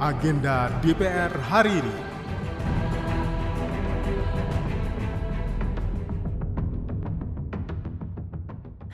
agenda DPR hari ini.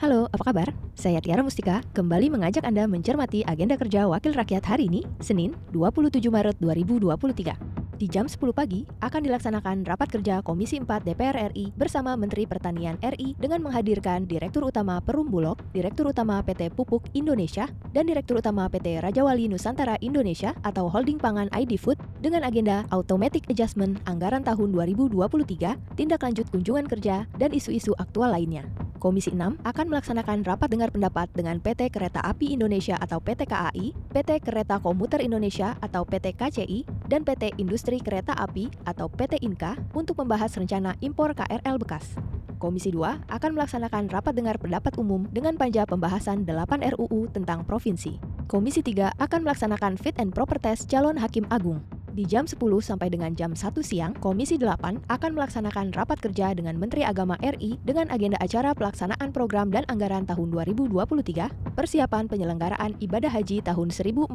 Halo, apa kabar? Saya Tiara Mustika, kembali mengajak Anda mencermati agenda kerja Wakil Rakyat hari ini, Senin, 27 Maret 2023. Di jam 10 pagi akan dilaksanakan rapat kerja Komisi 4 DPR RI bersama Menteri Pertanian RI dengan menghadirkan Direktur Utama Perum Bulog, Direktur Utama PT Pupuk Indonesia, dan Direktur Utama PT Raja Wali Nusantara Indonesia atau Holding Pangan ID Food dengan agenda Automatic Adjustment Anggaran tahun 2023, tindak lanjut kunjungan kerja, dan isu-isu aktual lainnya. Komisi 6 akan melaksanakan rapat dengar pendapat dengan PT Kereta Api Indonesia atau PT KAI, PT Kereta Komuter Indonesia atau PT KCI, dan PT Industri Kereta Api atau PT Inka untuk membahas rencana impor KRL bekas. Komisi 2 akan melaksanakan rapat dengar pendapat umum dengan panja pembahasan 8 RUU tentang provinsi. Komisi 3 akan melaksanakan fit and proper test calon hakim agung. Di jam 10 sampai dengan jam 1 siang, Komisi 8 akan melaksanakan rapat kerja dengan Menteri Agama RI dengan agenda acara pelaksanaan program dan anggaran tahun 2023, persiapan penyelenggaraan ibadah haji tahun 1444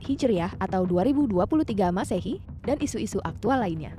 Hijriah atau 2023 Masehi, dan isu-isu aktual lainnya.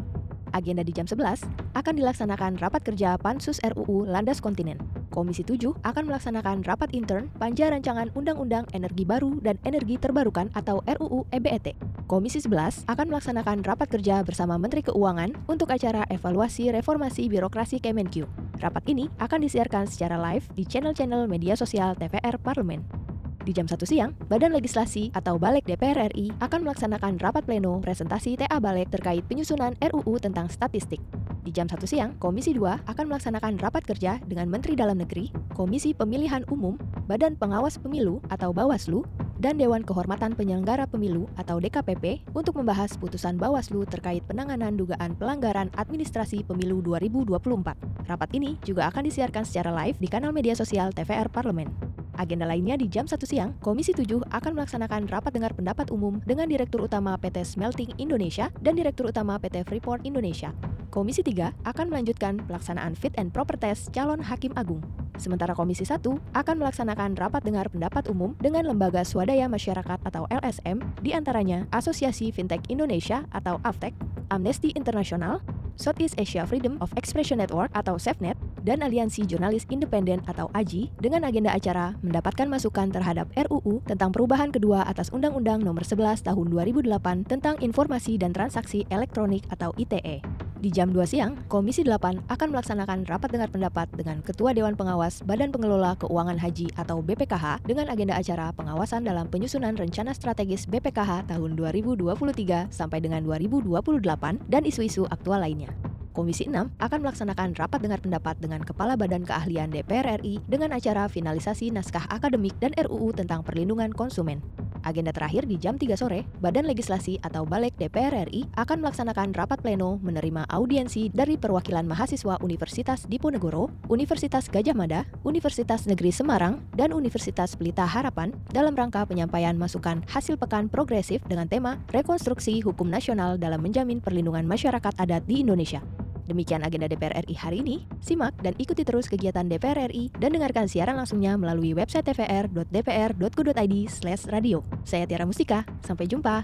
Agenda di jam 11 akan dilaksanakan rapat kerja Pansus RUU Landas Kontinen. Komisi 7 akan melaksanakan rapat intern Panja Rancangan Undang-Undang Energi Baru dan Energi Terbarukan atau RUU EBET. Komisi 11 akan melaksanakan rapat kerja bersama Menteri Keuangan untuk acara evaluasi reformasi birokrasi Kemenkyu. Rapat ini akan disiarkan secara live di channel-channel media sosial TVR Parlemen. Di jam 1 siang, Badan Legislasi atau Balek DPR RI akan melaksanakan rapat pleno presentasi TA Balek terkait penyusunan RUU tentang statistik. Di jam 1 siang, Komisi 2 akan melaksanakan rapat kerja dengan Menteri Dalam Negeri, Komisi Pemilihan Umum, Badan Pengawas Pemilu atau Bawaslu, dan Dewan Kehormatan Penyelenggara Pemilu atau DKPP untuk membahas putusan Bawaslu terkait penanganan dugaan pelanggaran administrasi pemilu 2024. Rapat ini juga akan disiarkan secara live di kanal media sosial TVR Parlemen. Agenda lainnya di jam 1 siang, Komisi 7 akan melaksanakan rapat dengar pendapat umum dengan Direktur Utama PT Smelting Indonesia dan Direktur Utama PT Freeport Indonesia. Komisi 3 akan melanjutkan pelaksanaan fit and proper test calon hakim agung. Sementara Komisi 1 akan melaksanakan rapat dengar pendapat umum dengan lembaga swadaya masyarakat atau LSM, di antaranya Asosiasi Fintech Indonesia atau AFTEC, Amnesty International, Southeast Asia Freedom of Expression Network atau SafeNet, dan Aliansi Jurnalis Independen atau AJI dengan agenda acara mendapatkan masukan terhadap RUU tentang perubahan kedua atas Undang-Undang Nomor 11 Tahun 2008 tentang Informasi dan Transaksi Elektronik atau ITE. Di jam 2 siang, Komisi 8 akan melaksanakan rapat dengar pendapat dengan Ketua Dewan Pengawas Badan Pengelola Keuangan Haji atau BPKH dengan agenda acara pengawasan dalam penyusunan rencana strategis BPKH tahun 2023 sampai dengan 2028 dan isu-isu aktual lainnya. Komisi 6 akan melaksanakan rapat dengar pendapat dengan Kepala Badan Keahlian DPR RI dengan acara finalisasi naskah akademik dan RUU tentang perlindungan konsumen. Agenda terakhir di jam 3 sore, Badan Legislasi atau Balek DPR RI akan melaksanakan rapat pleno menerima audiensi dari perwakilan mahasiswa Universitas Diponegoro, Universitas Gajah Mada, Universitas Negeri Semarang, dan Universitas Pelita Harapan dalam rangka penyampaian masukan hasil pekan progresif dengan tema Rekonstruksi Hukum Nasional dalam Menjamin Perlindungan Masyarakat Adat di Indonesia. Demikian agenda DPR RI hari ini. Simak dan ikuti terus kegiatan DPR RI dan dengarkan siaran langsungnya melalui website tvr.dpr.go.id/radio. Saya Tiara Mustika. Sampai jumpa.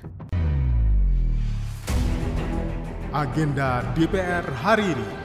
Agenda DPR hari ini.